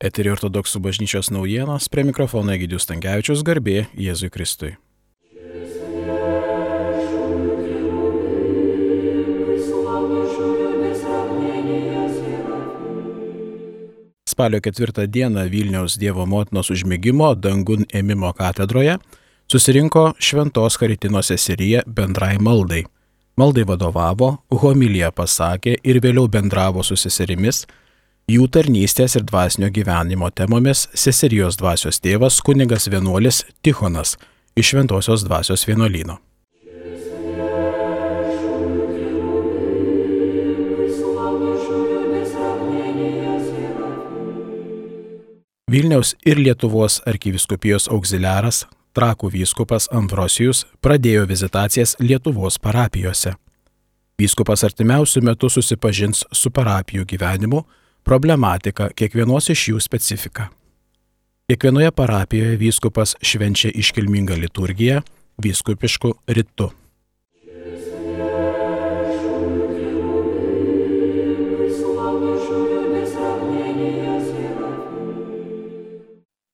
Eterio ortodoksų bažnyčios naujienos prie mikrofono Egidijus Tankievičius garbė Jėzui Kristui. Spalio ketvirtą dieną Vilniaus Dievo motinos užmygimo dangun ėmimo katedroje susirinko Šventos Karitino seserija bendrai maldai. Maldai vadovavo, homiliją pasakė ir vėliau bendravo su seserimis, jų tarnystės ir dvasinio gyvenimo temomis seserijos dvasios tėvas kunigas vienuolis Tichonas iš Šventosios dvasios vienuolyno. Vilniaus ir Lietuvos arkiviskupijos auxiliaras, trakų vyskupas Ambrosijus pradėjo vizitacijas Lietuvos parapijose. Vyskupas artimiausių metų susipažins su parapijų gyvenimu, problematika, kiekvienos iš jų specifika. Kiekvienoje parapijoje vyskupas švenčia iškilmingą liturgiją vyskupišku ritu.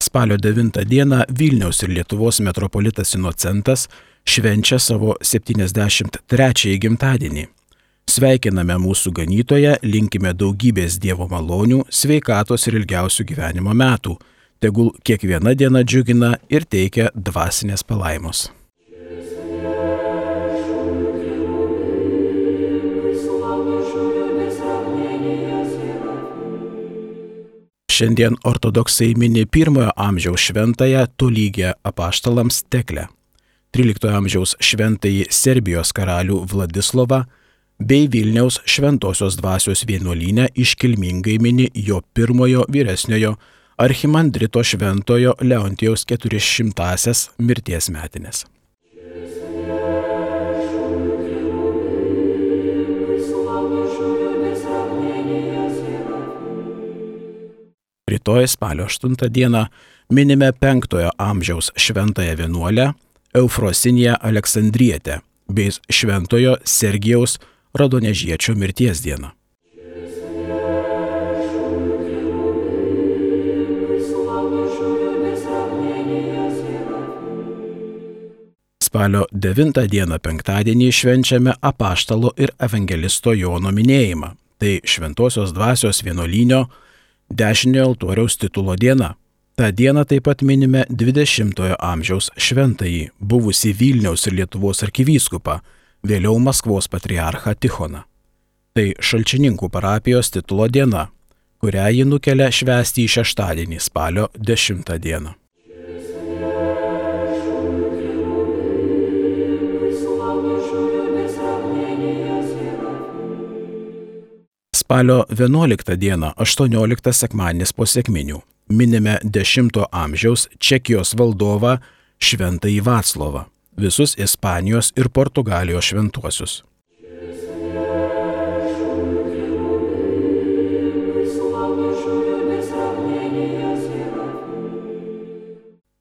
Spalio 9 dieną Vilniaus ir Lietuvos metropolitas Inocentas švenčia savo 73-ąjį gimtadienį. Sveikiname mūsų ganytoje, linkime daugybės Dievo malonių, sveikatos ir ilgiausių gyvenimo metų. Tegul kiekviena diena džiugina ir teikia dvasinės palaimos. Šiandien ortodoksai mini pirmojo amžiaus šventąją tolygę apaštalams teklę, 13 amžiaus šventąjį Serbijos karalių Vladislovą bei Vilniaus šventosios dvasios vienuolynę iškilmingai mini jo pirmojo vyresniojo archimandrito šventojo Leontijaus 400-asias mirties metinės. Rytoj spalio 8 dieną minime 5 amžiaus šventąją vienuolę Eufrosiniją Aleksandrietę bei šventojo Sergijaus Radonežiečio mirties dieną. Spalio 9 dieną penktadienį švenčiame apaštalo ir evangelisto Jono minėjimą. Tai šventosios dvasios vienuolinio dešiniojo altoriaus titulo diena. Ta diena taip pat minime 20-ojo amžiaus šventąjį, buvusi Vilniaus ir Lietuvos arkivyskupą, vėliau Maskvos patriarchą Tichoną. Tai šalčininkų parapijos titulo diena, kurią ji nukelia švęsti į šeštadienį spalio 10 dieną. Spalio 11 dieną 18 sekmanis po sėkminių minime 10 amžiaus Čekijos valdovą Šventąjį Vaclovą, visus Ispanijos ir Portugalijos šventuosius.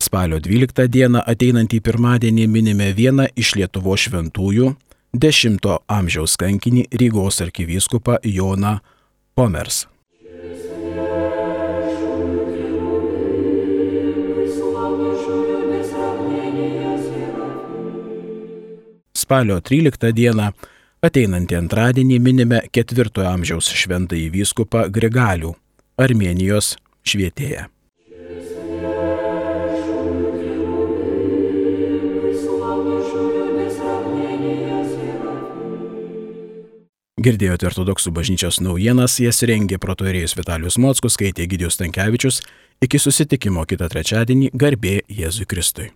Spalio 12 dieną ateinantį pirmadienį minime vieną iš Lietuvo šventųjų X amžiaus kankinį Rygos arkivyskupą Joną Pomers. Spalio 13 dieną ateinantį antradienį minime 4 amžiaus šventąjį vyskupą Grigalių, Armenijos švietėją. Girdėjote ortodoksų bažnyčios naujienas, jas rengė protorėjus Vitalijus Mockus, skaitė Gidijus Tankievičius. Iki susitikimo kitą trečiadienį garbė Jėzui Kristui.